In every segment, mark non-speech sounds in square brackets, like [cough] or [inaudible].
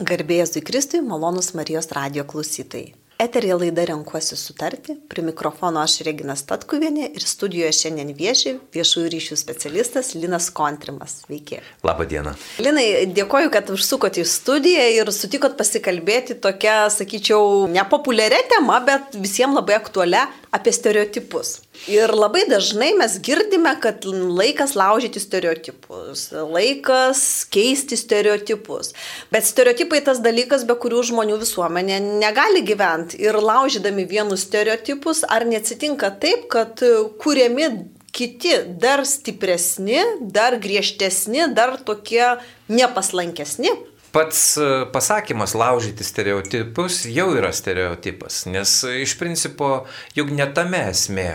Garbėjai Kristui, malonus Marijos radio klausytojai. Eterija laida Renkuosi sutarti, prie mikrofono aš Regina Statkuvienė ir studijoje šiandien vieši viešųjų ryšių specialistas Linas Kontrimas. Sveiki. Labą dieną. Linai, dėkoju, kad užsukote į studiją ir sutikot pasikalbėti tokia, sakyčiau, nepopuliaria tema, bet visiems labai aktualia apie stereotipus. Ir labai dažnai mes girdime, kad laikas laužyti stereotipus, laikas keisti stereotipus. Bet stereotipai tas dalykas, be kurių žmonių visuomenė negali gyventi. Ir laužydami vienus stereotipus, ar neatsitinka taip, kad kuriami kiti dar stipresni, dar griežtesni, dar tokie nepaslankesni? Pats e, pasakymas laužyti stereotipus jau yra stereotipas, nes iš principo juk ne tame esmė.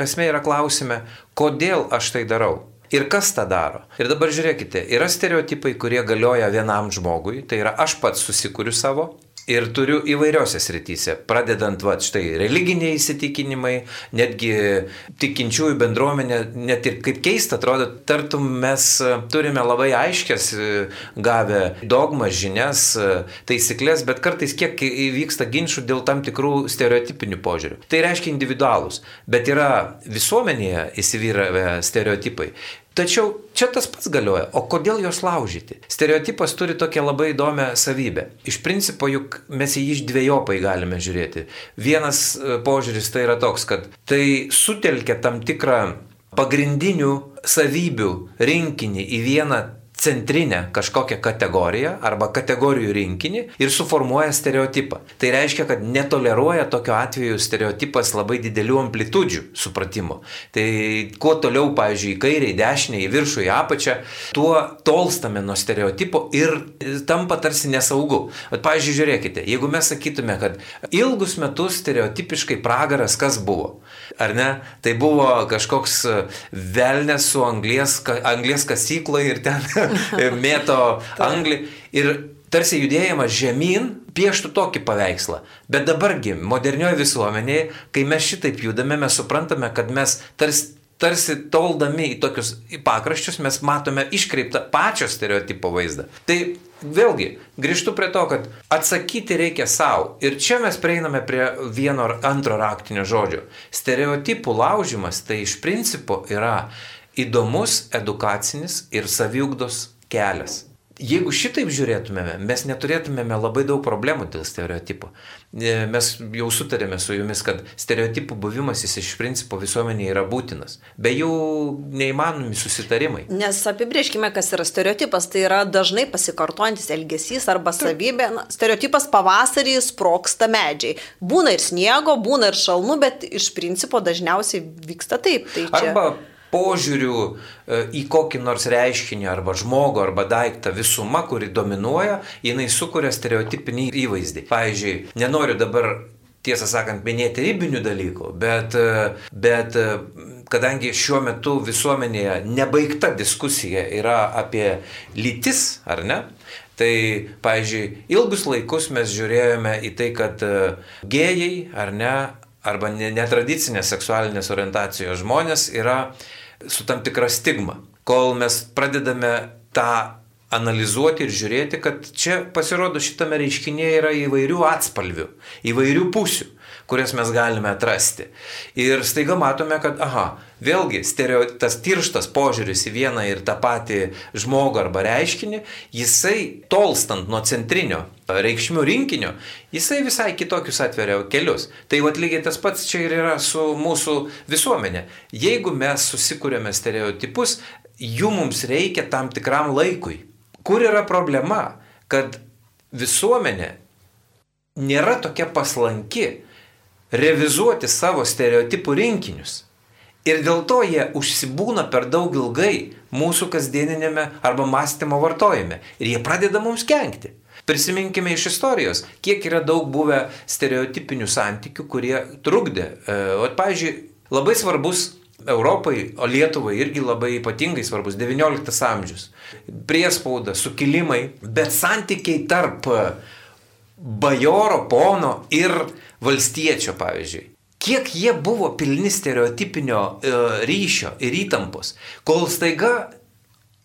Esmė yra klausime, kodėl aš tai darau. Ir kas tą daro? Ir dabar žiūrėkite, yra stereotipai, kurie galioja vienam žmogui, tai yra aš pats susikuriu savo, Ir turiu įvairiose srityse, pradedant, va, štai, religiniai įsitikinimai, netgi tikinčiųjų bendruomenė, net ir kaip keista atrodo, tartum mes turime labai aiškias gavę dogmas, žinias, taisyklės, bet kartais kiek įvyksta ginčių dėl tam tikrų stereotipinių požiūrių. Tai reiškia individualūs, bet yra visuomenėje įsivyravę stereotipai. Tačiau čia tas pats galioja. O kodėl juos laužyti? Stereotipas turi tokią labai įdomią savybę. Iš principo, juk mes į jį dviejopai galime žiūrėti. Vienas e, požiūris tai yra toks, kad tai sutelkia tam tikrą pagrindinių savybių rinkinį į vieną centrinę kažkokią kategoriją arba kategorijų rinkinį ir suformuoja stereotipą. Tai reiškia, kad netoleruoja tokiu atveju stereotipas labai didelių amplitudžių supratimo. Tai kuo toliau, pavyzdžiui, į kairę, į dešinę, į viršų, į apačią, tuo tolstame nuo stereotipo ir tampa tarsi nesaugu. Bet, pavyzdžiui, žiūrėkite, jeigu mes sakytume, kad ilgus metus stereotipiškai pragaras kas buvo, ar ne, tai buvo kažkoks velnės su anglės, anglės kasykloje ir ten [laughs] mėto [laughs] anglį ir tarsi judėjimas žemyn pieštų tokį paveikslą. Bet dabargi, modernioje visuomenėje, kai mes šitaip judame, mes suprantame, kad mes tarsi, tarsi toldami į tokius į pakraščius, mes matome iškreiptą pačio stereotipo vaizdą. Tai vėlgi, grįžtu prie to, kad atsakyti reikia savo. Ir čia mes prieiname prie vieno ar antro raktinio žodžio. Stereotipų laužimas tai iš principo yra įdomus edukacinis ir saviugdos kelias. Jeigu šitaip žiūrėtumėme, mes neturėtumėme labai daug problemų dėl stereotipų. E, mes jau sutarėme su jumis, kad stereotipų buvimas jis iš principo visuomenėje yra būtinas. Be jų neįmanomi susitarimai. Nes apibrieškime, kas yra stereotipas. Tai yra dažnai pasikartojantis elgesys arba savybė. Na, stereotipas pavasarį sproksta medžiai. Būna ir sniego, būna ir šalnų, bet iš principo dažniausiai vyksta taip. Tai čia... Arba požiūrių e, į kokį nors reiškinį arba žmogų arba daiktą visuma, kuri dominuoja, jinai sukuria stereotipinį įvaizdį. Pavyzdžiui, nenoriu dabar tiesą sakant, minėti ribinių dalykų, bet, e, bet e, kadangi šiuo metu visuomenėje nebaigta diskusija yra apie lytis, ar ne? Tai, pavyzdžiui, ilgus laikus mes žiūrėjome į tai, kad gėjai, ar ne, arba netradicinės seksualinės orientacijos žmonės yra su tam tikra stigma. Kol mes pradedame tą analizuoti ir žiūrėti, kad čia pasirodo šitame reiškinėje yra įvairių atspalvių, įvairių pusių kurias mes galime atrasti. Ir staiga matome, kad, aha, vėlgi, stereo, tas tirštas požiūris į vieną ir tą patį žmogų arba reiškinį, jisai tolstant nuo centrinio reikšmių rinkinio, jisai visai kitokius atveria kelius. Tai vad lygiai tas pats čia ir yra su mūsų visuomenė. Jeigu mes susikūrėme stereotipus, jų mums reikia tam tikram laikui. Kur yra problema, kad visuomenė nėra tokia paslanki, revizuoti savo stereotipų rinkinius. Ir dėl to jie užsibūna per daug ilgai mūsų kasdieninėme arba mąstymo vartojime. Ir jie pradeda mums kenkti. Prisiminkime iš istorijos, kiek yra daug buvę stereotipinių santykių, kurie trukdė. E, o, pavyzdžiui, labai svarbus Europai, o Lietuvai irgi labai ypatingai svarbus 19 amžius. Priespauda, sukilimai, bet santykiai tarp bajoro, pono ir valstiečio, pavyzdžiui. Kiek jie buvo pilni stereotipinio e, ryšio ir įtampos, kol staiga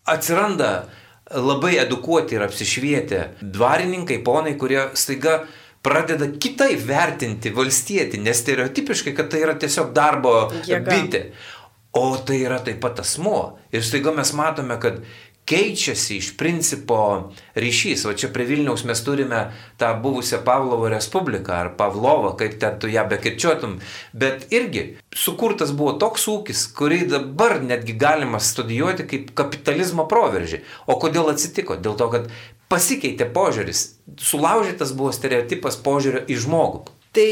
atsiranda labai edukuoti ir apsišvietę dvarininkai, ponai, kurie staiga pradeda kitaip vertinti valstietį, nes stereotipiškai, kad tai yra tiesiog darbo Jėga. bitė. O tai yra taip pat asmo. Ir staiga mes matome, kad keičiasi iš principo ryšys. O čia prie Vilniaus mes turime tą buvusią Pavlovo Respubliką ar Pavlovą, kaip ten tu ją bekirčiotum. Bet irgi sukurtas buvo toks ūkis, kurį dabar netgi galima studijuoti kaip kapitalizmo proveržį. O kodėl atsitiko? Dėl to, kad pasikeitė požiūris. Sulaužytas buvo stereotipas požiūrio į žmogų. Tai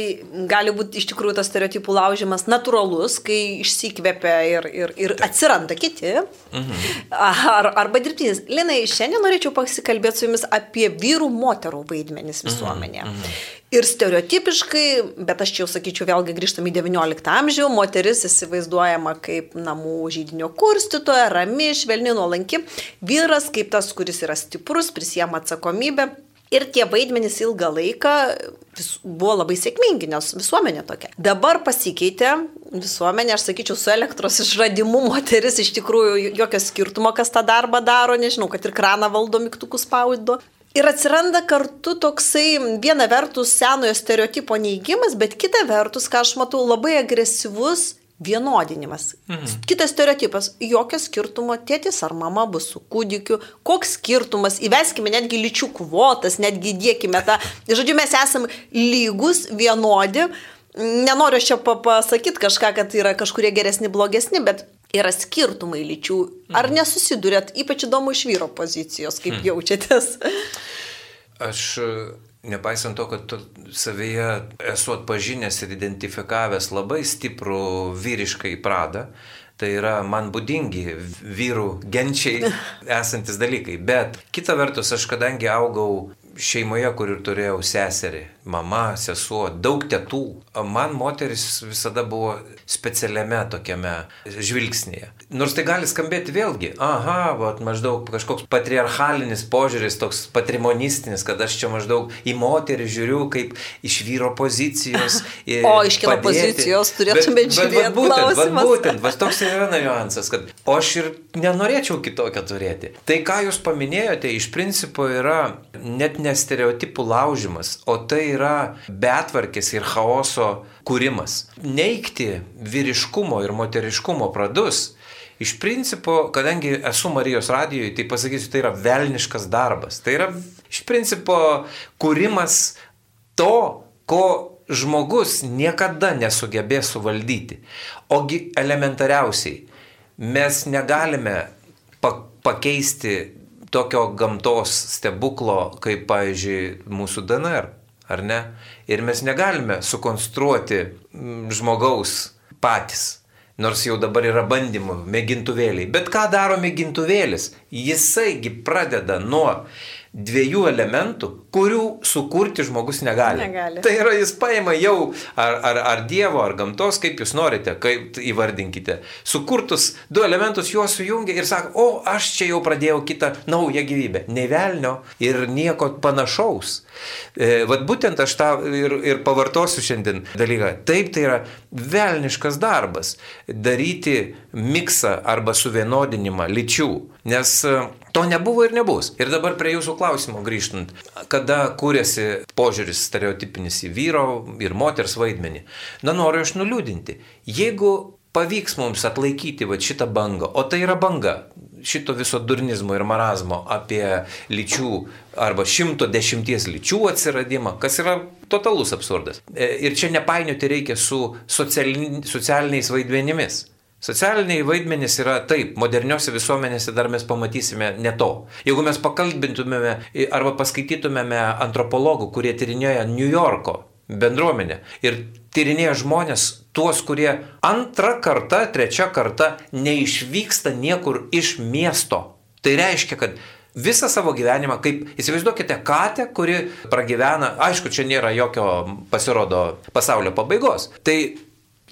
gali būti iš tikrųjų tas stereotipų laužimas natūralus, kai išsikvepia ir, ir, ir atsiranda kiti. Mhm. Ar, arba dirbtinis. Linai, šiandien norėčiau pasikalbėti su jumis apie vyrų moterų vaidmenis visuomenėje. Mhm. Ir stereotipiškai, bet aš čia jau sakyčiau, vėlgi grįžtam į XIX amžių, moteris įsivaizduojama kaip namų žydinio kurstytoja, rami, švelni, nuolanki, vyras kaip tas, kuris yra stiprus, prisėma atsakomybę. Ir tie vaidmenys ilgą laiką vis, buvo labai sėkmingi, nes visuomenė tokia. Dabar pasikeitė visuomenė, aš sakyčiau, su elektros išradimu moteris iš tikrųjų jokio skirtumo, kas tą darbą daro, nežinau, kad ir kraną valdo mygtukus spaudo. Ir atsiranda kartu toksai viena vertus senojo stereotipo neįgymas, bet kita vertus, ką aš matau, labai agresyvus vienodinimas. Mhm. Kitas stereotipas - jokio skirtumo tėtis ar mama bus su kūdikiu, koks skirtumas, įveskime netgi lyčių kvotas, netgi dėkime tą, žodžiu, mes esame lygus, vienodi. Nenoriu čia pasakyti kažką, kad yra kažkurie geresni, blogesni, bet yra skirtumai lyčių. Ar mhm. nesusidurėt, ypač įdomu iš vyro pozicijos, kaip mhm. jaučiatės? Aš Nepaisant to, kad tu savyje esu atpažinęs ir identifikavęs labai stiprų vyriškai pradą, tai yra man būdingi vyrų genčiai [laughs] esantis dalykai. Bet kita vertus, aš kadangi augau šeimoje, kur ir turėjau seserį, mama, sesuo, daug tėtų, man moteris visada buvo specialiame tokiame žvilgsnėje. Nors tai gali skambėti vėlgi, aha, vat, maždaug kažkoks patriarchalinis požiūris, toks patrimonistinis, kad aš čia maždaug į moterį žiūriu kaip iš vyro pozicijos. [laughs] o iš kito pozicijos turėtume žiūrėti. Būtent, bet būtent, va, toks ir yra niuansas, kad o aš ir nenorėčiau kitokio turėti. Tai, ką jūs paminėjote, iš principo yra net ne stereotipų laužimas, o tai yra betvarkės ir chaoso kūrimas. Neikti vyriškumo ir moteriškumo pradus. Iš principo, kadangi esu Marijos radijoje, tai pasakysiu, tai yra velniškas darbas. Tai yra iš principo kūrimas to, ko žmogus niekada nesugebės suvaldyti. Ogi elementariausiai, mes negalime pakeisti tokio gamtos stebuklo, kaip, pavyzdžiui, mūsų DNR, ar ne? Ir mes negalime sukonstruoti mm, žmogaus patys. Nors jau dabar yra bandymų, mėgintuvėliai. Bet ką daro mėgintuvėlis? Jisaigi pradeda nuo dviejų elementų, kurių sukurti žmogus negali. negali. Tai yra, jis paima jau ar, ar, ar Dievo, ar gamtos, kaip jūs norite, kaip įvardinkite. Sukurtus du elementus juos sujungia ir sako, o aš čia jau pradėjau kitą naują gyvybę. Nevelnio ir nieko panašaus. E, vat būtent aš tą ir, ir pavartosiu šiandien dalyką. Taip, tai yra velniškas darbas daryti miksą arba suvienodinimą lyčių. Nes e, to nebuvo ir nebus. Ir dabar prie jūsų klausimo grįžtant, kada kūrėsi požiūris stereotipinis į vyro ir moters vaidmenį. Na, noriu aš nuliūdinti. Jeigu pavyks mums atlaikyti va, šitą bangą, o tai yra banga šito viso durnizmo ir marazmo apie lyčių arba 110 lyčių atsiradimą, kas yra totalus absurdas. E, ir čia nepainioti reikia su socialiniais vaidmenimis. Socialiniai vaidmenys yra taip, moderniose visuomenėse dar mes pamatysime ne to. Jeigu mes pakalbintumėme arba paskaitytumėme antropologų, kurie tyrinėja New Yorko bendruomenę ir tyrinėja žmonės, tuos, kurie antrą kartą, trečią kartą neišvyksta niekur iš miesto. Tai reiškia, kad visą savo gyvenimą, kaip įsivaizduokite katę, kuri pragyvena, aišku, čia nėra jokio pasirodo pasaulio pabaigos. Tai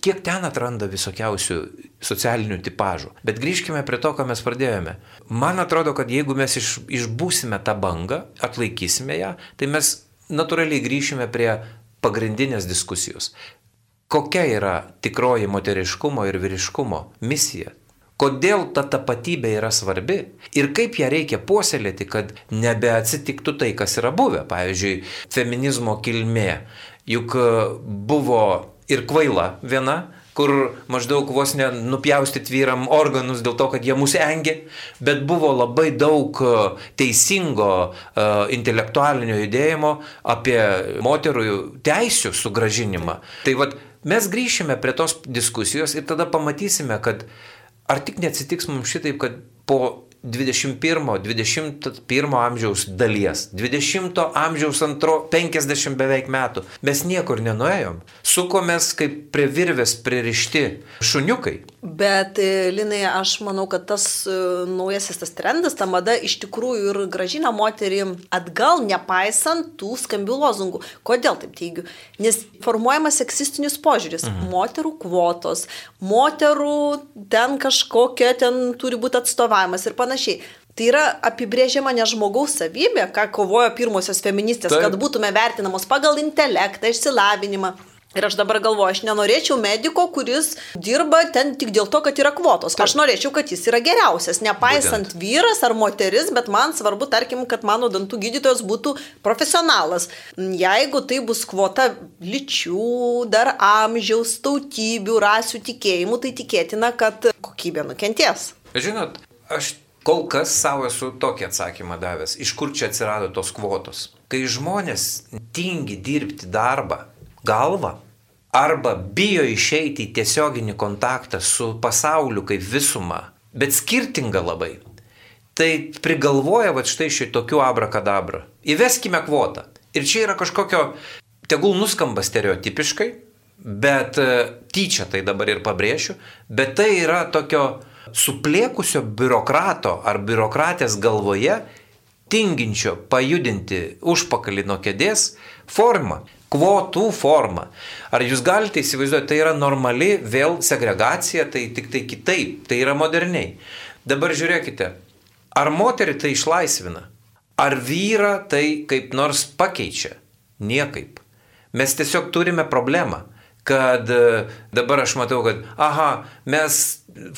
kiek ten atranda visokiausių socialinių tipažų. Bet grįžkime prie to, ką mes pradėjome. Man atrodo, kad jeigu mes iš, išbūsime tą bangą, atlaikysime ją, tai mes natūraliai grįšime prie pagrindinės diskusijos. Kokia yra tikroji moteriškumo ir vyriškumo misija? kodėl ta tapatybė yra svarbi ir kaip ją reikia puoselėti, kad nebeatsitiktų tai, kas yra buvę. Pavyzdžiui, feminizmo kilmė. Juk buvo ir kvaila viena, kur maždaug vos nenupjaustyti vyram organus dėl to, kad jie mūsų engia, bet buvo labai daug e, teisingo uh, intelektualinio judėjimo apie moterų teisų sugražinimą. Tai vad mes grįšime prie tos diskusijos ir tada pamatysime, kad ar tik neatsitiks mums šitaip, kad po 21-21 amžiaus dalies, 20 amžiaus antro 50 beveik metų. Mes niekur nenuėjom. Sukomės kaip prie virvės pririšti šuniukai. Bet, e, Linai, aš manau, kad tas e, naujasis tas trendas, ta mada iš tikrųjų ir gražina moterį atgal, nepaisant tų skambių lozungų. Kodėl taip teigiu? Nes formuojamas seksistinis požiūris. Mhm. Moterų kvotos, moterų ten kažkokia, ten turi būti atstovavimas ir panašiai panašiai. Tai yra apibrėžiama ne žmogaus savybė, ką kovojo pirmosios feministės, Taip. kad būtume vertinamos pagal intelektą, išsilavinimą. Ir aš dabar galvoju, aš nenorėčiau mediko, kuris dirba ten tik dėl to, kad yra kvotos. Aš norėčiau, kad jis yra geriausias, nepaisant Būtent. vyras ar moteris, bet man svarbu, tarkim, kad mano dantų gydytojas būtų profesionalas. Jeigu tai bus kvota lyčių, dar amžiaus, tautybių, rasių tikėjimų, tai tikėtina, kad kokybė nukenties. Žinot, aš Kol kas savo esu tokį atsakymą davęs, iš kur čia atsirado tos kvotos. Kai žmonės tingi dirbti darbą galvą arba bijo išeiti į tiesioginį kontaktą su pasauliu kaip visuma, bet skirtinga labai, tai prigalvoja va štai šitokių abrakadabra. Įveskime kvotą. Ir čia yra kažkokio, tegul nuskamba stereotipiškai, bet e, tyčia tai dabar ir pabrėšiu, bet tai yra tokio suplėkusio biurokrato ar biurokratės galvoje tinginčio pajudinti užpakalį nuo kėdės formą, kvotų formą. Ar jūs galite įsivaizduoti, tai yra normali vėl segregacija, tai tik tai kitaip, tai yra moderniai. Dabar žiūrėkite, ar moterį tai išlaisvina, ar vyrą tai kaip nors pakeičia? Niekaip. Mes tiesiog turime problemą kad e, dabar aš matau, kad, aha, mes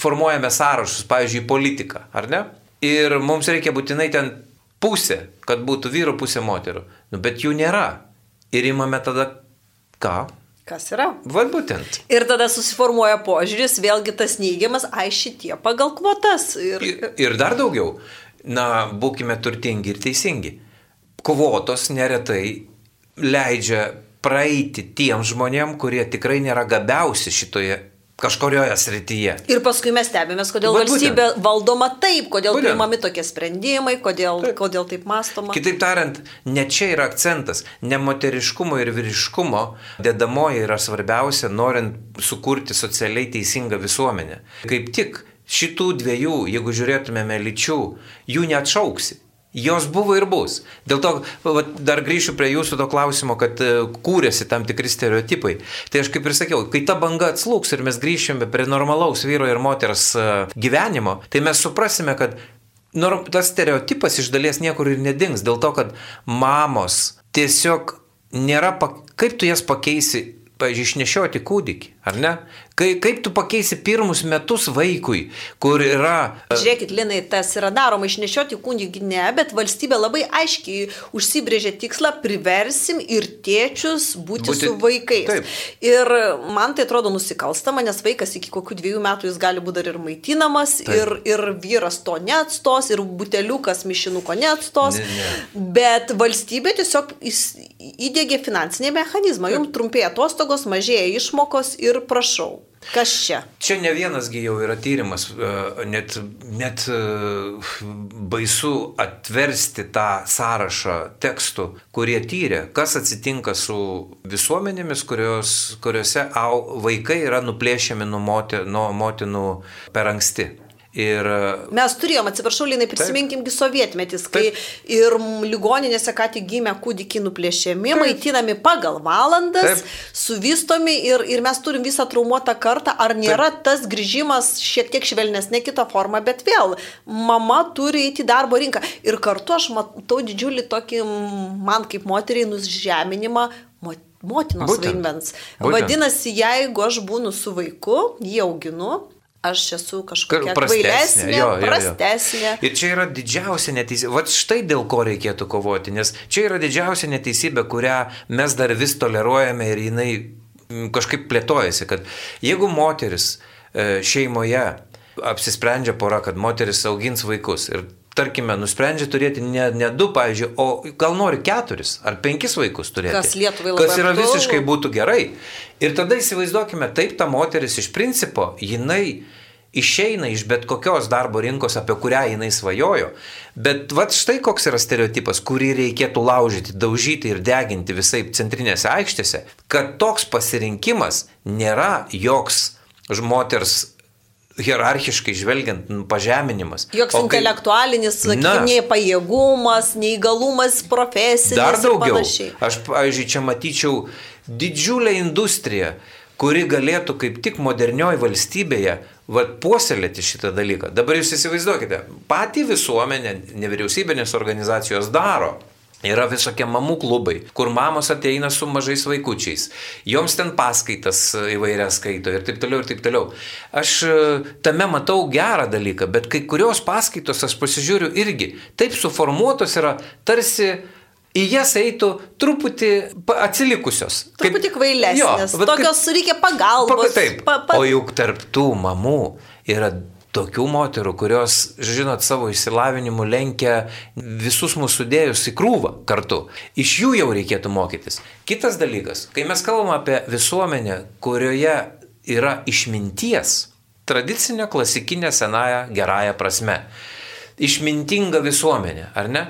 formuojame sąrašus, pavyzdžiui, politiką, ar ne? Ir mums reikia būtinai ten pusė, kad būtų vyrų pusė moterų. Nu, bet jų nėra. Ir imame tada ką? Kas yra? Vat būtent. Ir tada susiformuoja požiūris, vėlgi tas neigiamas, ai šitie pagal kvotas. Ir... Ir, ir dar daugiau. Na, būkime turtingi ir teisingi. Kvotos neretai leidžia praeiti tiem žmonėm, kurie tikrai nėra gabiausi šitoje kažkurioje srityje. Ir paskui mes stebėmės, kodėl Vat valstybė būtent. valdoma taip, kodėl būtent. priimami tokie sprendimai, kodėl taip. kodėl taip mąstoma. Kitaip tariant, ne čia yra akcentas, ne moteriškumo ir vyriškumo dedamoji yra svarbiausia, norint sukurti socialiai teisingą visuomenę. Kaip tik šitų dviejų, jeigu žiūrėtumėme lyčių, jų neatšauksi. Jos buvo ir bus. Dėl to va, dar grįšiu prie jūsų to klausimo, kad e, kūrėsi tam tikri stereotipai. Tai aš kaip ir sakiau, kai ta banga atslūks ir mes grįšime prie normalaus vyro ir moters e, gyvenimo, tai mes suprasime, kad tas stereotipas iš dalies niekur ir nedings. Dėl to, kad mamos tiesiog nėra, kaip tu jas pakeisi pažiūrėjau, išnešioti kūdikį, ar ne? Kai, kaip tu pakeisi pirmus metus vaikui, kur yra... E, Žiūrėkit, Linai, tas yra daroma išnešioti kūdikį, ne, bet valstybė labai aiškiai užsibrėžė tikslą, priversim ir tėčius būti, būti... su vaikais. Taip. Ir man tai atrodo nusikalstama, nes vaikas iki kokių dviejų metų jis gali būti dar ir maitinamas, Taip. ir, ir vyras to neatstos, ir buteliukas mišinuko neatstos, ne, ne. bet valstybė tiesiog įdėgė finansinį mechanizmą, jums trumpėja atostogos, mažėja išmokos ir prašau. Kas čia? Čia ne vienasgi jau yra tyrimas, e, net, net e, baisu atversti tą sąrašą tekstų, kurie tyrė, kas atsitinka su visuomenėmis, kurios, kuriuose au, vaikai yra nuplėšiami nuo, motinų per anksti. Ir... Mes turėjom, atsiprašau, Linai, prisiminkimgi sovietmetis, kai Taip. ir ligoninėse ką tik gimė kūdikiai nuplėšiami, Taip. maitinami pagal valandas, Taip. suvystomi ir, ir mes turim visą traumuotą kartą. Ar nėra Taip. tas grįžimas šiek tiek švelnesnė kita forma, bet vėl, mama turi eiti į darbo rinką. Ir kartu aš matau didžiulį tokį man kaip moteriai nužeminimą motinos vaidmens. Vadinasi, jeigu aš būnu su vaiku, jį auginu, aš esu kažkokia prastesnė, jo, jo, prastesnė. Ir čia yra didžiausia neteisybė. Vat štai dėl ko reikėtų kovoti, nes čia yra didžiausia neteisybė, kurią mes dar vis toleruojame ir jinai mm, kažkaip plėtojasi, kad jeigu moteris e, šeimoje apsisprendžia pora, kad moteris augins vaikus ir tarkime, nusprendžia turėti ne, ne du, pavyzdžiui, o gal nori keturis ar penkis vaikus turėti. Kas Lietuvai labai. Kas yra visiškai būtų gerai. Ir tada įsivaizduokime, taip ta moteris iš principo, jinai išeina iš bet kokios darbo rinkos, apie kurią jinai svajojo. Bet vad štai koks yra stereotipas, kurį reikėtų laužyti, daužyti ir deginti visai centrinėse aikštėse, kad toks pasirinkimas nėra joks moters hierarchiškai žvelgiant, pažeminimas. Joks o intelektualinis, kai, sakykime, nei pajėgumas, neįgalumas profesinis. Dar daugiau. Aš, pavyzdžiui, čia matyčiau didžiulę industriją, kuri galėtų kaip tik modernioji valstybėje vat, puoselėti šitą dalyką. Dabar jūs įsivaizduokite, pati visuomenė, nevyriausybinės organizacijos daro. Yra visokie mamų klubai, kur mamos ateina su mažais vaikučiais. Joms ten paskaitas įvairias skaito ir taip toliau ir taip toliau. Aš e, tame matau gerą dalyką, bet kai kurios paskaitos aš pasižiūriu irgi taip suformuotos yra tarsi į jas eitų truputį atsilikusios. Truputį kvailesnės. Jo, tokios kaip, reikia pagalbos. Taip. Pa, pa... O juk tarptų mamų yra tokių moterų, kurios, žinot, savo išsilavinimu lenkia visus mūsų dėjus į krūvą kartu. Iš jų jau reikėtų mokytis. Kitas dalykas, kai mes kalbame apie visuomenę, kurioje yra išminties, tradicinė, klasikinė, senaja, gerąją prasme. Išmintinga visuomenė, ar ne?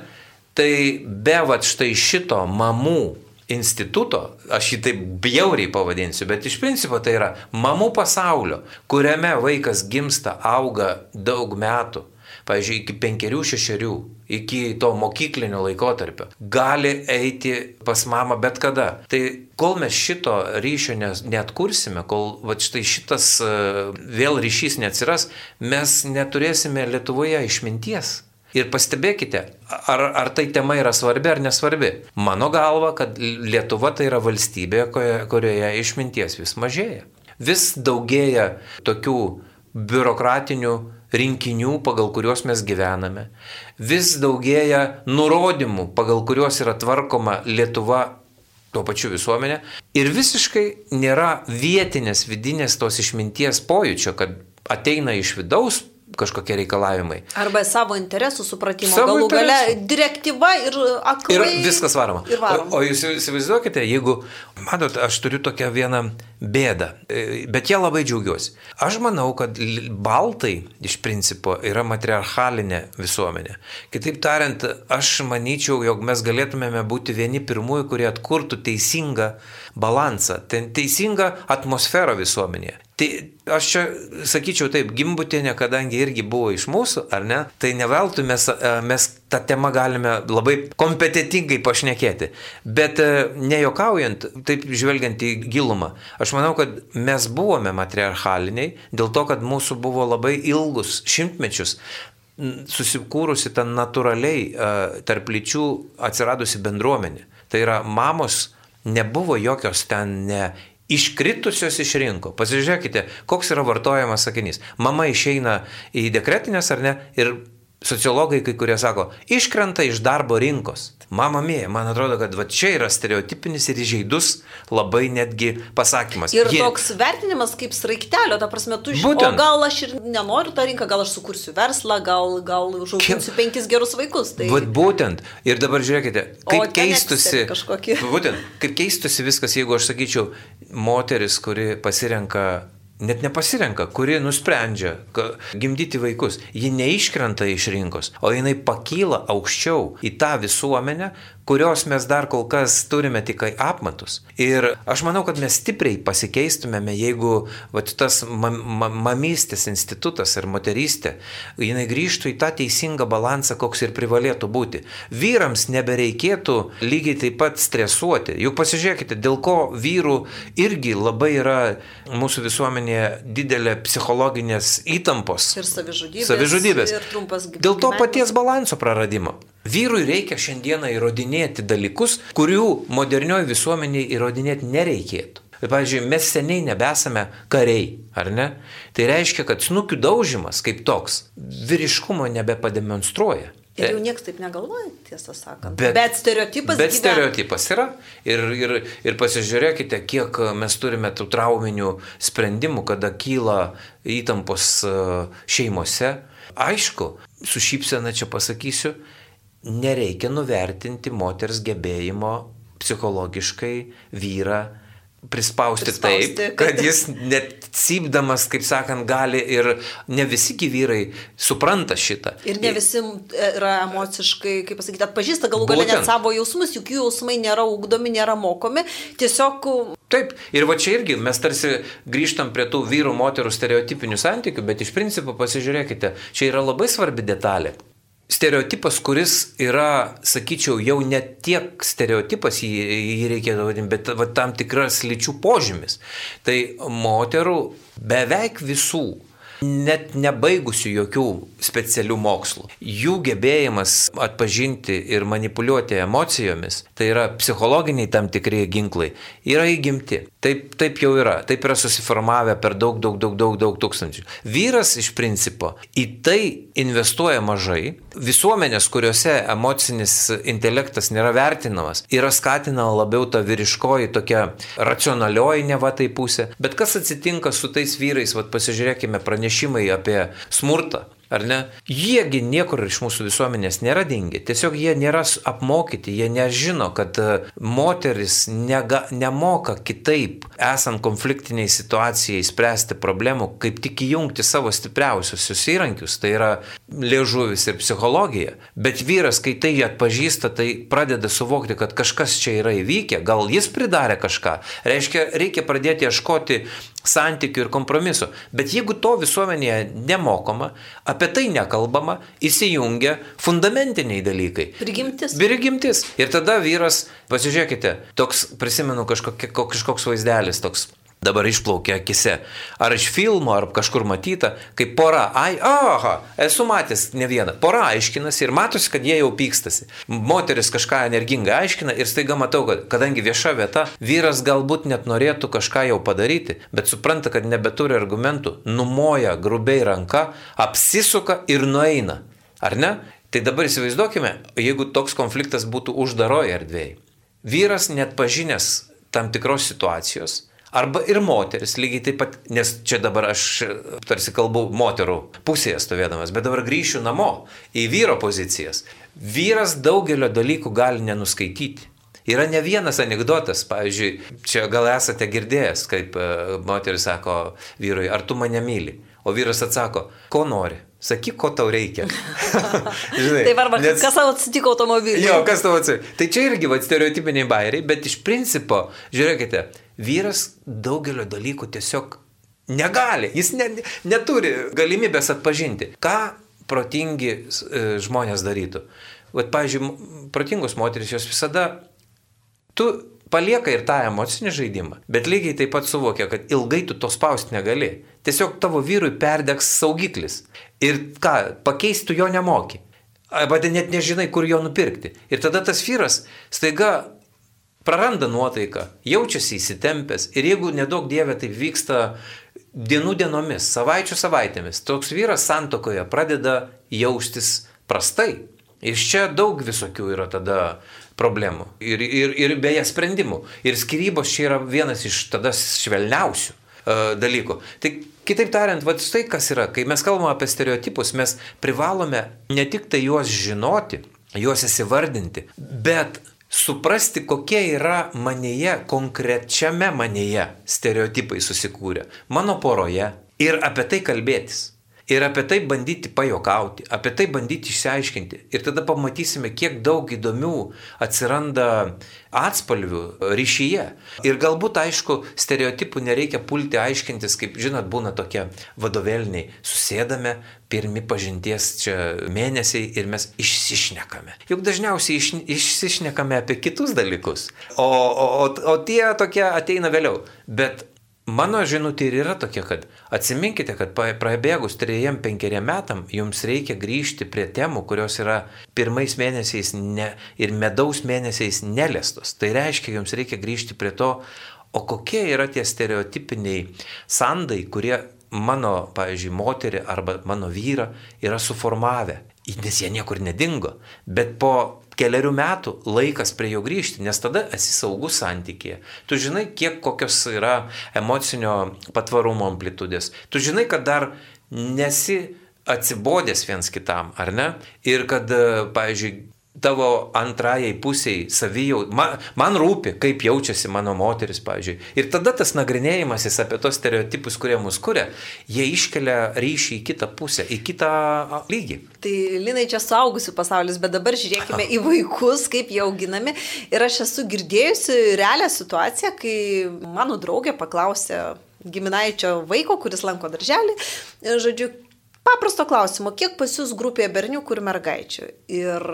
Tai be va štai šito mamų instituto, aš jį taip bjauriai pavadinsiu, bet iš principo tai yra mamų pasaulio, kuriame vaikas gimsta, auga daug metų, pavyzdžiui, iki penkerių, šešerių, iki to mokyklinio laikotarpio, gali eiti pas mamą bet kada. Tai kol mes šito ryšio net kursime, kol va, štai šitas e, vėl ryšys neatsiras, mes neturėsime Lietuvoje išminties. Ir pastebėkite, ar, ar tai tema yra svarbi ar nesvarbi. Mano galva, kad Lietuva tai yra valstybė, kurioje išminties vis mažėja. Vis daugėja tokių biurokratinių rinkinių, pagal kuriuos mes gyvename. Vis daugėja nurodymų, pagal kuriuos yra tvarkoma Lietuva tuo pačiu visuomenė. Ir visiškai nėra vietinės vidinės tos išminties pojūčio, kad ateina iš vidaus kažkokie reikalavimai. Arba savo interesų supratimo. Savo galų gale direktyva ir aklai. Ir viskas varoma. Ir varoma. o, o jūs įsivaizduokite, jeigu, matot, aš turiu tokią vieną bėdą, e, bet ją labai džiaugiuosi. Aš manau, kad baltai iš principo yra matriarchalinė visuomenė. Kitaip tariant, aš manyčiau, jog mes galėtumėme būti vieni pirmųjų, kurie atkurtų teisingą balansą, teisingą atmosferą visuomenėje. Tai aš čia sakyčiau taip, gimbutėnė, kadangi irgi buvo iš mūsų, ar ne, tai neveltui mes, e, mes tą temą galime labai kompetitingai pašnekėti. Bet e, nejokaujant, taip žvelgiant į gilumą, aš manau, kad mes buvome matriarchaliniai dėl to, kad mūsų buvo labai ilgus šimtmečius susikūrusi ten natūraliai e, tarp lyčių atsiradusi bendruomenė. Tai yra mamos nebuvo jokios ten ne Iškritusios iš rinko. Pasižiūrėkite, koks yra vartojamas sakinys. Mama išeina į dekretinės ar ne ir sociologai kai kurie sako, iškrenta iš darbo rinkos. Mama mėja, man atrodo, kad va čia yra stereotipinis ir įžeidus labai netgi pasakymas. Ir Jie... toks vertinimas kaip sraigtelio, ta prasme, tu žinai, o gal aš ir nenoriu tą rinką, gal aš sukursiu verslą, gal, gal užauginsiu penkis gerus vaikus. Tai... Vat būtent. Ir dabar žiūrėkite, kaip keistusi. Būtent, kaip keistusi viskas, jeigu aš sakyčiau, moteris, kuri pasirenka net nepasirenka, kuri nusprendžia gimdyti vaikus. Ji neiškrenta iš rinkos, o jinai pakyla aukščiau į tą visuomenę, kurios mes dar kol kas turime tik apmatus. Ir aš manau, kad mes stipriai pasikeistumėme, jeigu vat, tas mam, mam, mamystės institutas ir moterystė, jinai grįžtų į tą teisingą balansą, koks ir privalėtų būti. Vyrams nebereikėtų lygiai taip pat stresuoti. Juk pasižiūrėkite, dėl ko vyrų irgi labai yra mūsų visuomenėje didelė psichologinės įtampos. Ir savižudybės. Savižudybės. Ir trumpas gyvenimas. Dėl to paties balanso praradimo. Vyrui reikia šiandieną įrodinėti dalykus, kurių modernioji visuomeniai įrodinėti nereikėtų. Pavyzdžiui, mes seniai nebesame kariai, ar ne? Tai reiškia, kad snukių daužimas kaip toks vyriškumo nebepademonstruoja. Ir jau niekas taip negalvoja, tiesą sakant. Bet, bet stereotipas. Bet gyven... stereotipas yra. Ir, ir, ir pasižiūrėkite, kiek mes turime tų trauminių sprendimų, kada kyla įtampos e, šeimose. Aišku, su šypsena čia pasakysiu, nereikia nuvertinti moters gebėjimo psichologiškai vyrą prispausti, prispausti. taip, kad jis net cypdamas, kaip sakant, gali ir ne visi vyrai supranta šitą. Ir ne visi yra emociškai, kaip pasakyti, atpažįsta galų galę net savo jausmus, juk jų jausmai nėra ugdomi, nėra mokomi, tiesiog... Taip, ir va čia irgi mes tarsi grįžtam prie tų vyrų moterų stereotipinių santykių, bet iš principo pasižiūrėkite, čia yra labai svarbi detalė stereotipas, kuris yra, sakyčiau, jau ne tiek stereotipas jį, jį reikėtų vadinti, bet va, tam tikras lyčių požymis. Tai moterų beveik visų net nebaigusių jokių specialių mokslų. Jų gebėjimas atpažinti ir manipuliuoti emocijomis, tai yra psichologiniai tam tikri ginklai, yra įgimti. Taip, taip jau yra, taip yra susiformavę per daug, daug, daug, daug, daug tūkstančių. Vyras iš principo į tai investuoja mažai. Visuomenės, kuriuose emocinis intelektas nėra vertinamas, yra skatinama labiau ta vyriškoji, tokia racionalioji neva tai pusė. Bet kas atsitinka su tais vyrais, vad pasižiūrėkime pranešimą pranešimai apie smurtą, ar ne? Jiegi niekur iš mūsų visuomenės nėra dingi, tiesiog jie nėra apmokyti, jie nežino, kad e, moteris nega, nemoka kitaip, esant konfliktiniai situacijai, spręsti problemų, kaip tik įjungti savo stipriausius įrankius, tai yra liežuvis ir psichologija. Bet vyras, kai tai atpažįsta, tai pradeda suvokti, kad kažkas čia yra įvykę, gal jis pridarė kažką. Reiškia, reikia pradėti ieškoti santykių ir kompromisų. Bet jeigu to visuomenėje nemokoma, apie tai nekalbama, įsijungia fundamentiniai dalykai. Prigimtis. Prigimtis. Ir tada vyras, pasižiūrėkite, toks, prisimenu kažkokie, kažkoks vaizdelis, toks dabar išplaukia akise. Ar iš filmo, ar kažkur matyta, kaip pora, ai, aha, esu matęs ne vieną. Pora aiškinasi ir matosi, kad jie jau pykstasi. Moteris kažką energingai aiškina ir staiga matau, kad kadangi vieša vieta, vyras galbūt net norėtų kažką jau padaryti, bet supranta, kad nebeturi argumentų, numoja grubiai ranka, apsisuka ir nueina. Ar ne? Tai dabar įsivaizduokime, jeigu toks konfliktas būtų uždaroje erdvėje. Vyras net pažinęs tam tikros situacijos, Arba ir moteris, lygiai taip pat, nes čia dabar aš tarsi kalbu moterų pusėje stovėdamas, bet dabar grįšiu namo į vyro pozicijas. Vyras daugelio dalykų gali nenuskaityti. Yra ne vienas anegdotas, pavyzdžiui, čia gal esate girdėjęs, kaip e, moteris sako vyrui, ar tu mane myli, o vyras atsako, ko nori. Sakyk, ko tau reikia. [laughs] Žinai, Taip, arba nes... kas tau atsitiko automobiliu. Jo, kas tau atsitiko. Tai čia irgi va, stereotipiniai bairiai, bet iš principo, žiūrėkite, vyras daugelio dalykų tiesiog negali, jis ne, neturi galimybės atpažinti, ką protingi e, žmonės darytų. Vat, pavyzdžiui, protingos moteris jos visada, tu palieka ir tą emocinį žaidimą, bet lygiai taip pat suvokia, kad ilgai tu to spausti negali. Tiesiog tavo vyrui perdegs saugiklis. Ir ką, pakeisti jo nemoki. Arba net nežinai, kur jo nupirkti. Ir tada tas vyras staiga praranda nuotaiką, jaučiasi įsitempęs. Ir jeigu nedaug dievė taip vyksta dienų dienomis, savaičių savaitėmis, toks vyras santokoje pradeda jaustis prastai. Ir čia daug visokių yra tada problemų. Ir, ir, ir beje sprendimų. Ir skirybos čia yra vienas iš tada švelniausių uh, dalykų. Tai kitaip tariant, va tai kas yra, kai mes kalbame apie stereotipus, mes privalome ne tik tai juos žinoti, juos įsivardinti, bet suprasti, kokie yra manėje, konkrečiame manėje stereotipai susikūrę, mano poroje ir apie tai kalbėtis. Ir apie tai bandyti pajokauti, apie tai bandyti išsiaiškinti. Ir tada pamatysime, kiek daug įdomių atsiranda atspalvių ryšyje. Ir galbūt, aišku, stereotipų nereikia pulti aiškintis, kaip žinot, būna tokie vadovėliniai. Susėdame, pirmi pažinties čia mėnesiai ir mes išsišnekame. Juk dažniausiai iš, išsišnekame apie kitus dalykus. O, o, o, o tie tokie ateina vėliau. Bet Mano žinutė ir yra tokia, kad atsiminkite, kad prabėgus 3-5 metam jums reikia grįžti prie temų, kurios yra pirmais mėnesiais ne, ir medaus mėnesiais nelestos. Tai reiškia, jums reikia grįžti prie to, o kokie yra tie stereotipiniai sandai, kurie mano, pavyzdžiui, moterį arba mano vyrą yra suformavę. Nes jie niekur nedingo. Bet po keliarių metų laikas prie jo grįžti, nes tada esi saugus santykėje. Tu žinai, kiek kokios yra emocinio patvarumo amplitudės. Tu žinai, kad dar nesi atsibodęs viens kitam, ar ne? Ir kad, pavyzdžiui, tavo antrajai pusiai savijau, man, man rūpi, kaip jaučiasi mano moteris, pavyzdžiui. Ir tada tas nagrinėjimasis apie tos stereotipus, kurie mus kuria, jie iškelia ryšį į kitą pusę, į kitą lygį. Tai Linai čia suaugusių pasaulis, bet dabar žiūrėkime į vaikus, kaip jie auginami. Ir aš esu girdėjusi realią situaciją, kai mano draugė paklausė giminaičio vaiko, kuris lanko darželį, žodžiu, paprasto klausimo, kiek pas jūs grupėje berniukų ir mergaičių? Ir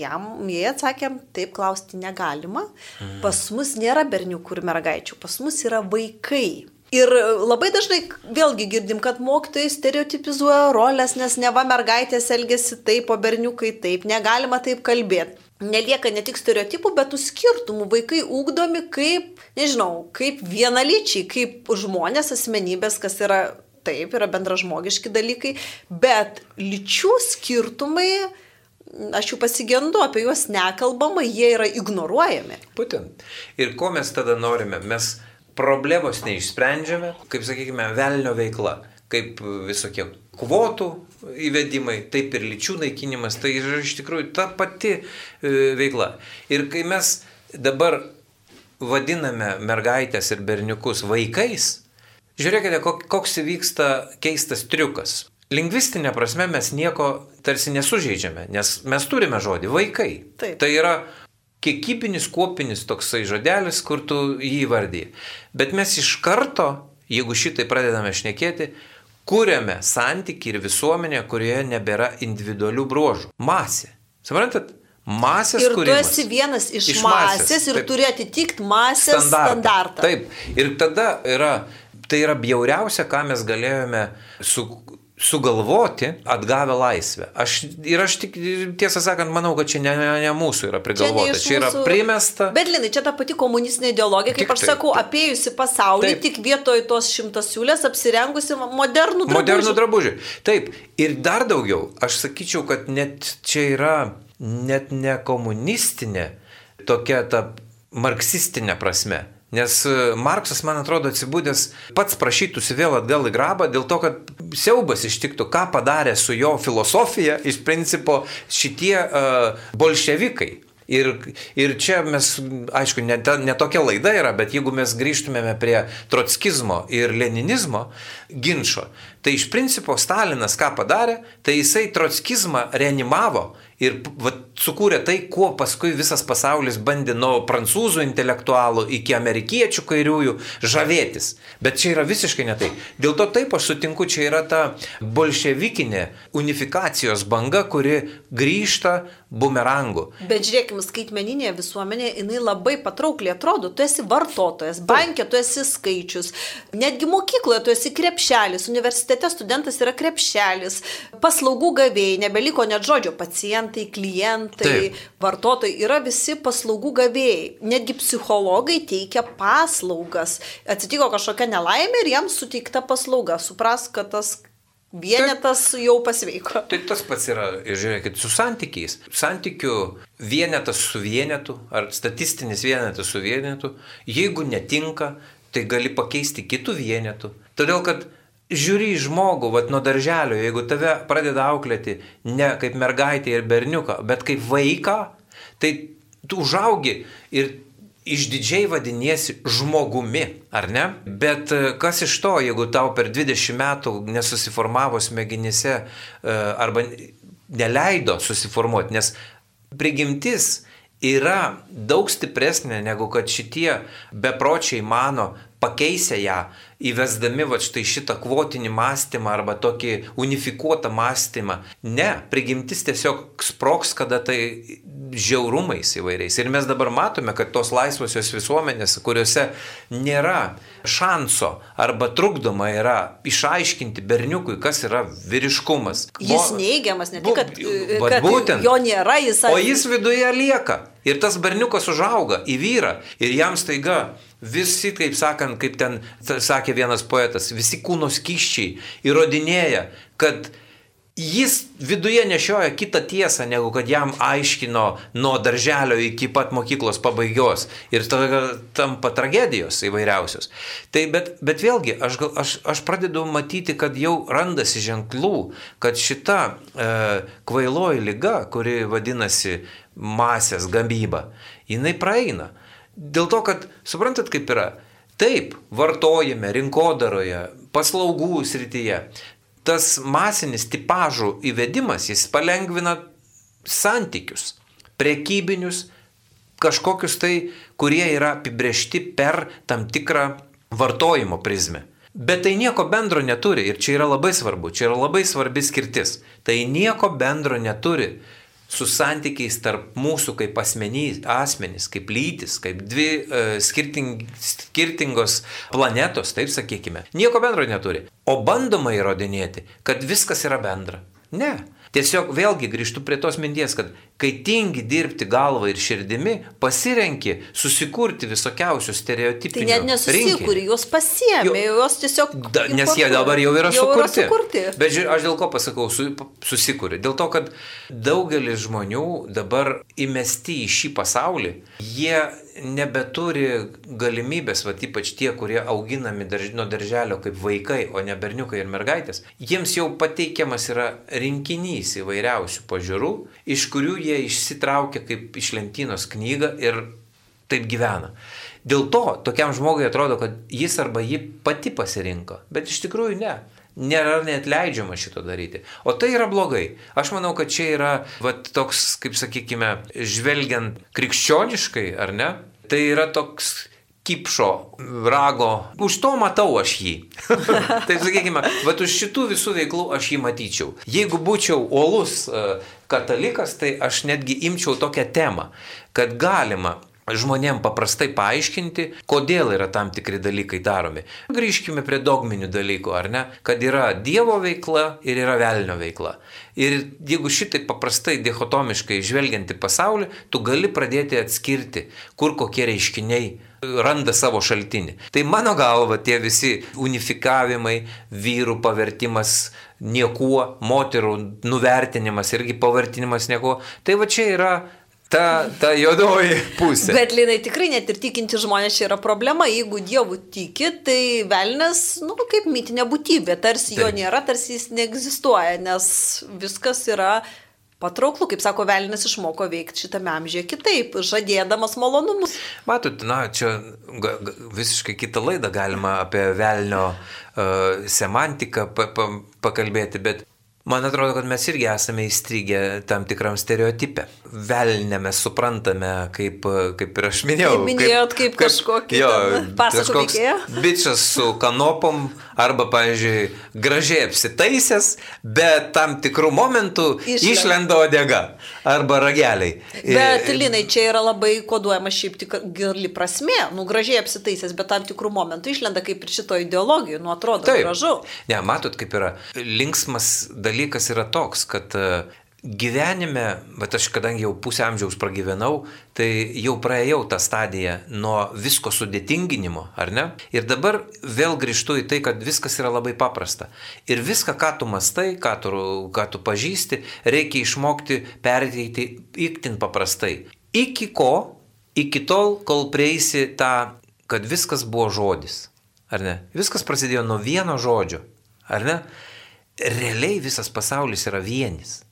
jam, jie atsakė, taip klausti negalima. Mhm. Pas mus nėra berniukų ir mergaičių, pas mus yra vaikai. Ir labai dažnai vėlgi girdim, kad mokytojai stereotipizuoja rolės, nes neva mergaitės elgesi taip, o berniukai taip, negalima taip kalbėti. Nelieka ne tik stereotipų, bet tų skirtumų. Vaikai ūkdomi kaip, nežinau, kaip vienalyčiai, kaip žmonės, asmenybės, kas yra taip, yra bendražmogiški dalykai, bet lyčių skirtumai, aš jų pasigendu, apie juos nekalbama, jie yra ignoruojami. Būtent. Ir ko mes tada norime? Mes problemos neišsprendžiame, kaip sakykime, velnio veikla, kaip visokie kvotų įvedimai, taip ir lyčių naikinimas, tai yra iš tikrųjų ta pati e, veikla. Ir kai mes dabar vadiname mergaitės ir berniukus vaikais, Žiūrėkite, koks įvyksta keistas triukas. Lingvistinė prasme mes nieko tarsi nesužeidžiame, nes mes turime žodį vaikai. Taip. Tai yra kiekybinis, kuopinis toksai žodelis, kur tu jį vardį. Bet mes iš karto, jeigu šitai pradedame šnekėti, kūrėme santyki ir visuomenę, kurioje nebėra individualių bruožų. Masė. Suprantat? Masės ir kūrimas. tu esi vienas iš, iš masės, masės ir taip, turi atitikti masės standartą. standartą. Taip, ir tada yra tai yra bjauriausia, ką mes galėjome su, sugalvoti atgavę laisvę. Aš, ir aš tik, tiesą sakant, manau, kad čia ne, ne mūsų yra prigalvota, čia, čia yra mūsų... primesta. Bet Linai, čia ta pati komunistinė ideologija, kaip tik aš taip. sakau, apėjusi pasaulį, taip. tik vietoj tos šimtas siūlės apsirengusi modernų drabužį. Modernų drabužį. Taip, ir dar daugiau, aš sakyčiau, kad net čia yra net ne komunistinė, tokia ta marksistinė prasme Nes e, Marksas, man atrodo, atsibūdęs pats prašytųsi vėl atgal į grabą dėl to, kad siaubas ištiktų, ką padarė su jo filosofija iš principo šitie uh, bolševikai. Ir, ir čia mes, aišku, ne, ta, ne tokia laida yra, bet jeigu mes grįžtumėme prie trotskizmo ir leninizmo ginčio, tai iš principo Stalinas ką padarė, tai jisai trotskizmą reanimavo ir va, sukūrė tai, kuo paskui visas pasaulis bandė nuo prancūzų intelektualų iki amerikiečių kairiųjų žavėtis. Bet čia yra visiškai ne tai. Dėl to taip aš sutinku, čia yra ta bolševikinė unifikacijos banga, kuri grįžta bumerangu. Bet žiūrėkime, skaitmeninė visuomenė, jinai labai patraukliai atrodo. Tu esi vartotojas, bankė tu esi skaičius, netgi mokykloje tu esi krepšelis, universitete studentas yra krepšelis, paslaugų gavėjai, nebeliko net žodžio pacientai pacientai, klientai, Taip. vartotojai yra visi paslaugų gavėjai. Netgi psichologai teikia paslaugas. Atsitiko kažkokia nelaimė ir jam suteikta paslauga. Supras, kad tas vienetas tai, jau pasveiko. Tai tas pats yra, žiūrėkit, su santykiais. Santykių vienetas su vienetu ar statistinis vienetas su vienetu, jeigu netinka, tai gali pakeisti kitų vienetų. Todėl, kad žiūri į žmogų, vat nuo darželio, jeigu tave pradeda auklėti ne kaip mergaitė ir berniuką, bet kaip vaiką, tai tu užaugi ir išdidžiai vadiniesi žmogumi, ar ne? Bet e, kas iš to, jeigu tau per 20 metų nesusiformavo smegenyse e, arba neleido susiformuoti, nes prigimtis yra daug stipresnė negu kad šitie bepročiai mano, pakeisę ją, įvesdami va štai šitą kvotinį mąstymą arba tokį unifikuotą mąstymą. Ne, prigimtis tiesiog sproks, kada tai žiaurumais įvairiais. Ir mes dabar matome, kad tos laisvosios visuomenės, kuriuose nėra šanso arba trukdoma yra išaiškinti berniukui, kas yra vyriškumas. Jis neigiamas, ne tik, kad, kad būtent. jo nėra, jis O jis viduje lieka. Ir tas berniukas užauga į vyrą. Ir jam staiga visi, kaip sakant, kaip ten sakė vienas poetas, visi kūno skyščiai įrodinėja, kad jis viduje nešioja kitą tiesą, negu kad jam aiškino nuo darželio iki pat mokyklos pabaigos. Ir tampa tragedijos įvairiausios. Tai bet, bet vėlgi, aš, aš, aš pradedu matyti, kad jau randasi ženklų, kad šita e, kvailoji lyga, kuri vadinasi masės gamyba, jinai praeina. Dėl to, kad suprantat, kaip yra. Taip, vartojame rinkodaroje, paslaugų srityje. Tas masinis tipažų įvedimas, jis palengvina santykius, prekybinius, kažkokius tai, kurie yra apibriešti per tam tikrą vartojimo prizmę. Bet tai nieko bendro neturi ir čia yra labai svarbu, čia yra labai svarbi skirtis. Tai nieko bendro neturi su santykiais tarp mūsų kaip asmenys, asmenys, kaip lytis, kaip dvi e, skirting, skirtingos planetos, taip sakykime. Nieko bendro neturi. O bandoma įrodinėti, kad viskas yra bendra. Ne. Tiesiog vėlgi grįžtu prie tos minties, kad kai tingi dirbti galvą ir širdimi, pasirenki susikurti visokiausius stereotipus. Tai net nesusikūrė, juos pasiemė, Jo- juos tiesiog. Da, nes jie dabar jau yra jau sukurti. Yra sukurti. Bet žiūrėk, aš dėl ko pasakau, su, susikūrė. Dėl to, kad daugelis žmonių dabar įmesti į šį pasaulį, jie nebeturi galimybės, va ypač tie, kurie auginami darž, nuo darželio kaip vaikai, o ne berniukai ir mergaitės, jiems jau pateikiamas yra rinkinys įvairiausių pažiūrų, iš kurių jie išsitraukia kaip iš lentynos knygą ir taip gyvena. Dėl to tokiam žmogui atrodo, kad jis arba ji pati pasirinko, bet iš tikrųjų ne. Nėra net leidžiama šito daryti. O tai yra blogai. Aš manau, kad čia yra va, toks, kaip sakykime, žvelgiant krikščioniškai, ar ne? Tai yra toks kipšo, rago. Už to matau aš jį. [laughs] tai sakykime, va už šitų visų veiklų aš jį matyčiau. Jeigu būčiau uolus e, katalikas, tai aš netgi imčiau tokią temą, kad galima žmonėm paprastai paaiškinti, kodėl yra tam tikri dalykai daromi. Grįžkime prie dogminių dalykų, ar ne? Kad yra Dievo veikla ir yra velnio veikla. Ir jeigu šitai paprastai dichotomiškai žvelgianti pasaulį, tu gali pradėti atskirti, kur kokie reiškiniai randa savo šaltinį. Tai mano galva tie visi unifikavimai, vyrų pavertimas niekuo, moterų nuvertinimas irgi pavertinimas niekuo, tai va čia yra ta, ta juodoji pusė. Bet linai tikrai net ir tikinti žmonės čia yra problema. Jeigu Dievu tiki, tai velnės, nu, kaip mitinė būtybė. Tarsi jo Taip. nėra, tarsi jis neegzistuoja, nes viskas yra patrauklu, kaip sako velnės išmoko veikti šitame amžiuje kitaip, žadėdamas malonumus. Matot, na, čia visiškai kitą laidą galima apie velnio uh, semantiką pa, pa, pakalbėti, bet man atrodo, kad mes irgi esame įstrigę tam tikram stereotipę. Velnę mes suprantame, kaip, kaip ir aš minėjau. Kaip minėjot, kaip kažkokį jo, kažkoks bičias su kanopom arba, pavyzdžiui, gražiai apsitaisęs, bet tam tikrų momentų Išlenda. išlenda odega arba rageliai. Bet, Ir- Linai, čia yra labai koduojama šiaip tik gili prasme, nu gražiai apsitaisęs, bet tam tikrų momentų išlenda kaip ir šito ideologijų, nu atrodo Taip. gražu. Ne, matot, kaip yra. Linksmas dalykas yra toks, kad e, gyvenime, bet aš kadangi jau pusę amžiaus pragyvenau, tai jau praėjau tą stadiją nuo visko sudėtinginimo, ar ne? Ir dabar vėl grįžtu į tai, kad viskas yra labai paprasta. Ir viską, ką tu mastai, ką tu, ką tu pažįsti, reikia išmokti perteikti iktin paprastai. Iki ko? Iki tol, kol prieisi tą, kad viskas buvo žodis. Ar ne? Viskas prasidėjo nuo vieno žodžio. Ar ne? Realiai visas pasaulis yra vienis.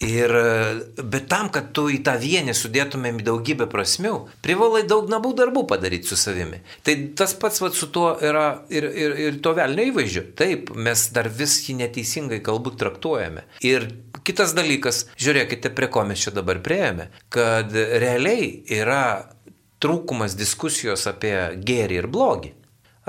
Ir, e, bet tam, kad tu į tą vienį sudėtumėm į daugybę prasmių, privalai daug namų darbų padaryti su savimi. Tai tas pats vat, su tuo yra ir, ir, ir to velnio įvaizdžiu. Taip, mes dar vis jį neteisingai galbūt traktuojame. Ir kitas dalykas, žiūrėkite, prie ko mes čia dabar prieėmė, kad realiai yra trūkumas diskusijos apie gėrį ir blogį.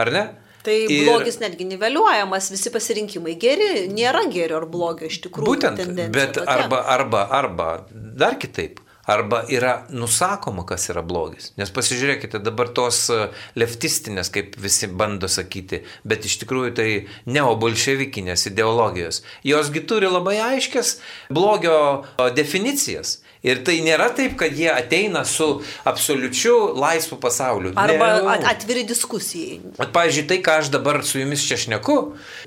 ar ne? Tai ir... blogis netgi niveliuojamas, visi pasirinkimai geri, nėra gerio ar blogio iš tikrųjų. Būtent, bet tokia. arba, arba, arba dar kitaip. Arba yra nusakoma, kas yra blogis. Nes pasižiūrėkite dabar tos e, leftistinės, kaip visi bando sakyti, bet iš tikrųjų tai neobolševikinės ideologijos. Josgi turi labai aiškias blogio e, definicijas. Ir tai nėra taip, kad jie ateina su absoliučiu laisvu pasauliu. Arba ne, atviri diskusijai. Pavyzdžiui, tai, ką aš dabar su jumis čia šneku,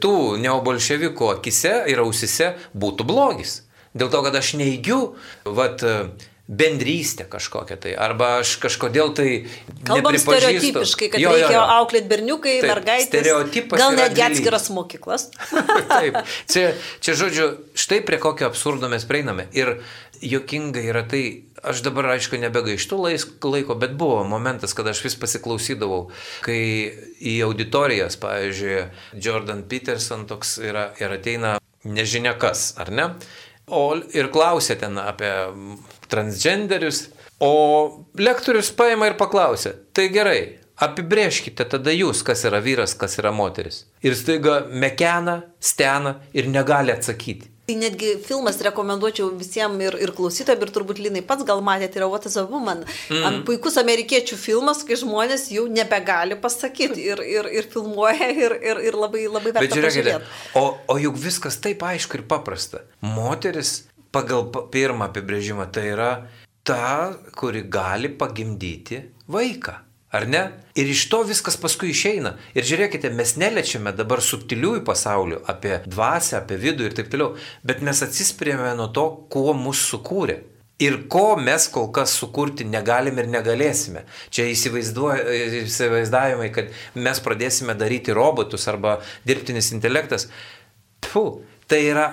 tų neobolševikų akise ir ausise būtų blogis. Dėl to, kad aš neigiu, vat, bendrystę kažkokią tai, arba aš kažkodėl tai... Kalbam stereotipiškai, kad jo, jo, jo. reikia auklėti berniukai, Taip, mergaitės. Stereotipas. Gal netgi atskiras mokyklas. [laughs] Taip, čia, čia žodžiu, štai prie kokio absurdo mes prieiname. Ir jokinga yra tai, aš dabar aišku nebegaištu laiko, bet buvo momentas, kada aš vis pasiklausydavau, kai į auditorijas, pavyzdžiui, Jordan Peterson toks yra ir ateina nežinia kas, ar ne? O ir klausė ten apie transgenderius, o lektorius paima ir paklausė, tai gerai, apibrieškite tada jūs, kas yra vyras, kas yra moteris. Ir staiga mekena, stena ir negali atsakyti. Tai netgi filmas rekomenduočiau visiems ir, ir klausytojams, ir turbūt Linai pats gal matėte, yra What is a Woman. Mm. Puikus amerikiečių filmas, kai žmonės jau nebegali pasakyti ir, ir, ir filmuoja ir, ir, ir labai, labai verta. Bet žiūrėkite, o, o juk viskas taip aišku ir paprasta. Moteris pagal pirmą apibrėžimą tai yra ta, kuri gali pagimdyti vaiką. Ar ne? Ir iš to viskas paskui išeina. Ir žiūrėkite, mes neliečiame dabar subtiliųjų pasaulių apie dvasę, apie vidų ir taip toliau, bet mes atsispirėme nuo to, kuo mus sukūrė. Ir ko mes kol kas sukurti negalim ir negalėsime. Čia įsivaizdavimai, kad mes pradėsime daryti robotus arba dirbtinis intelektas. Pfu, tai yra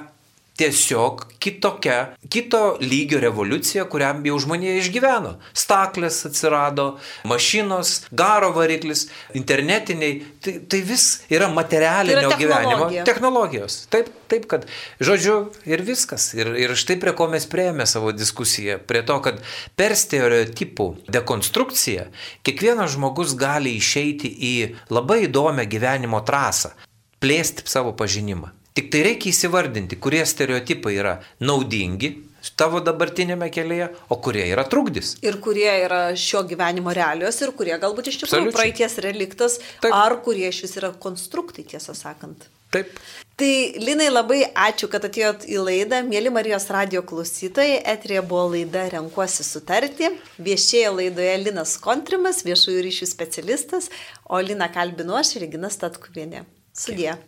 tiesiog kitokia, kito lygio revoliucija, kuriam jau žmonėje išgyveno. Staklės atsirado, mašinos, garo variklis, internetiniai, tai, tai vis yra materialinio tai yra gyvenimo technologijos. Taip, taip, kad, žodžiu, ir viskas. Ir, ir štai prie ko mes prieėmė savo diskusiją. Prie to, kad per stereotipų dekonstrukciją kiekvienas žmogus gali išeiti į labai įdomią gyvenimo trasą, plėsti savo pažinimą. Tik tai reikia įsivardinti, kurie stereotipai yra naudingi tavo dabartinėme kelyje, o kurie yra trukdis. Ir kurie yra šio gyvenimo realios ir kurie galbūt iš tikrųjų praeities reliktas, Taip. ar kurie iš vis yra konstruktai, tiesą sakant. Taip. Tai Linai labai ačiū, kad atėjot į laidą. Mėly Marijos radio klausytojai, etrija buvo laida Renkuosi sutarti. Viešėjo laidoje Linas Kontrimas, viešųjų ryšių specialistas, o Lina kalbinu aš, Regina Statkuvienė. Sudė.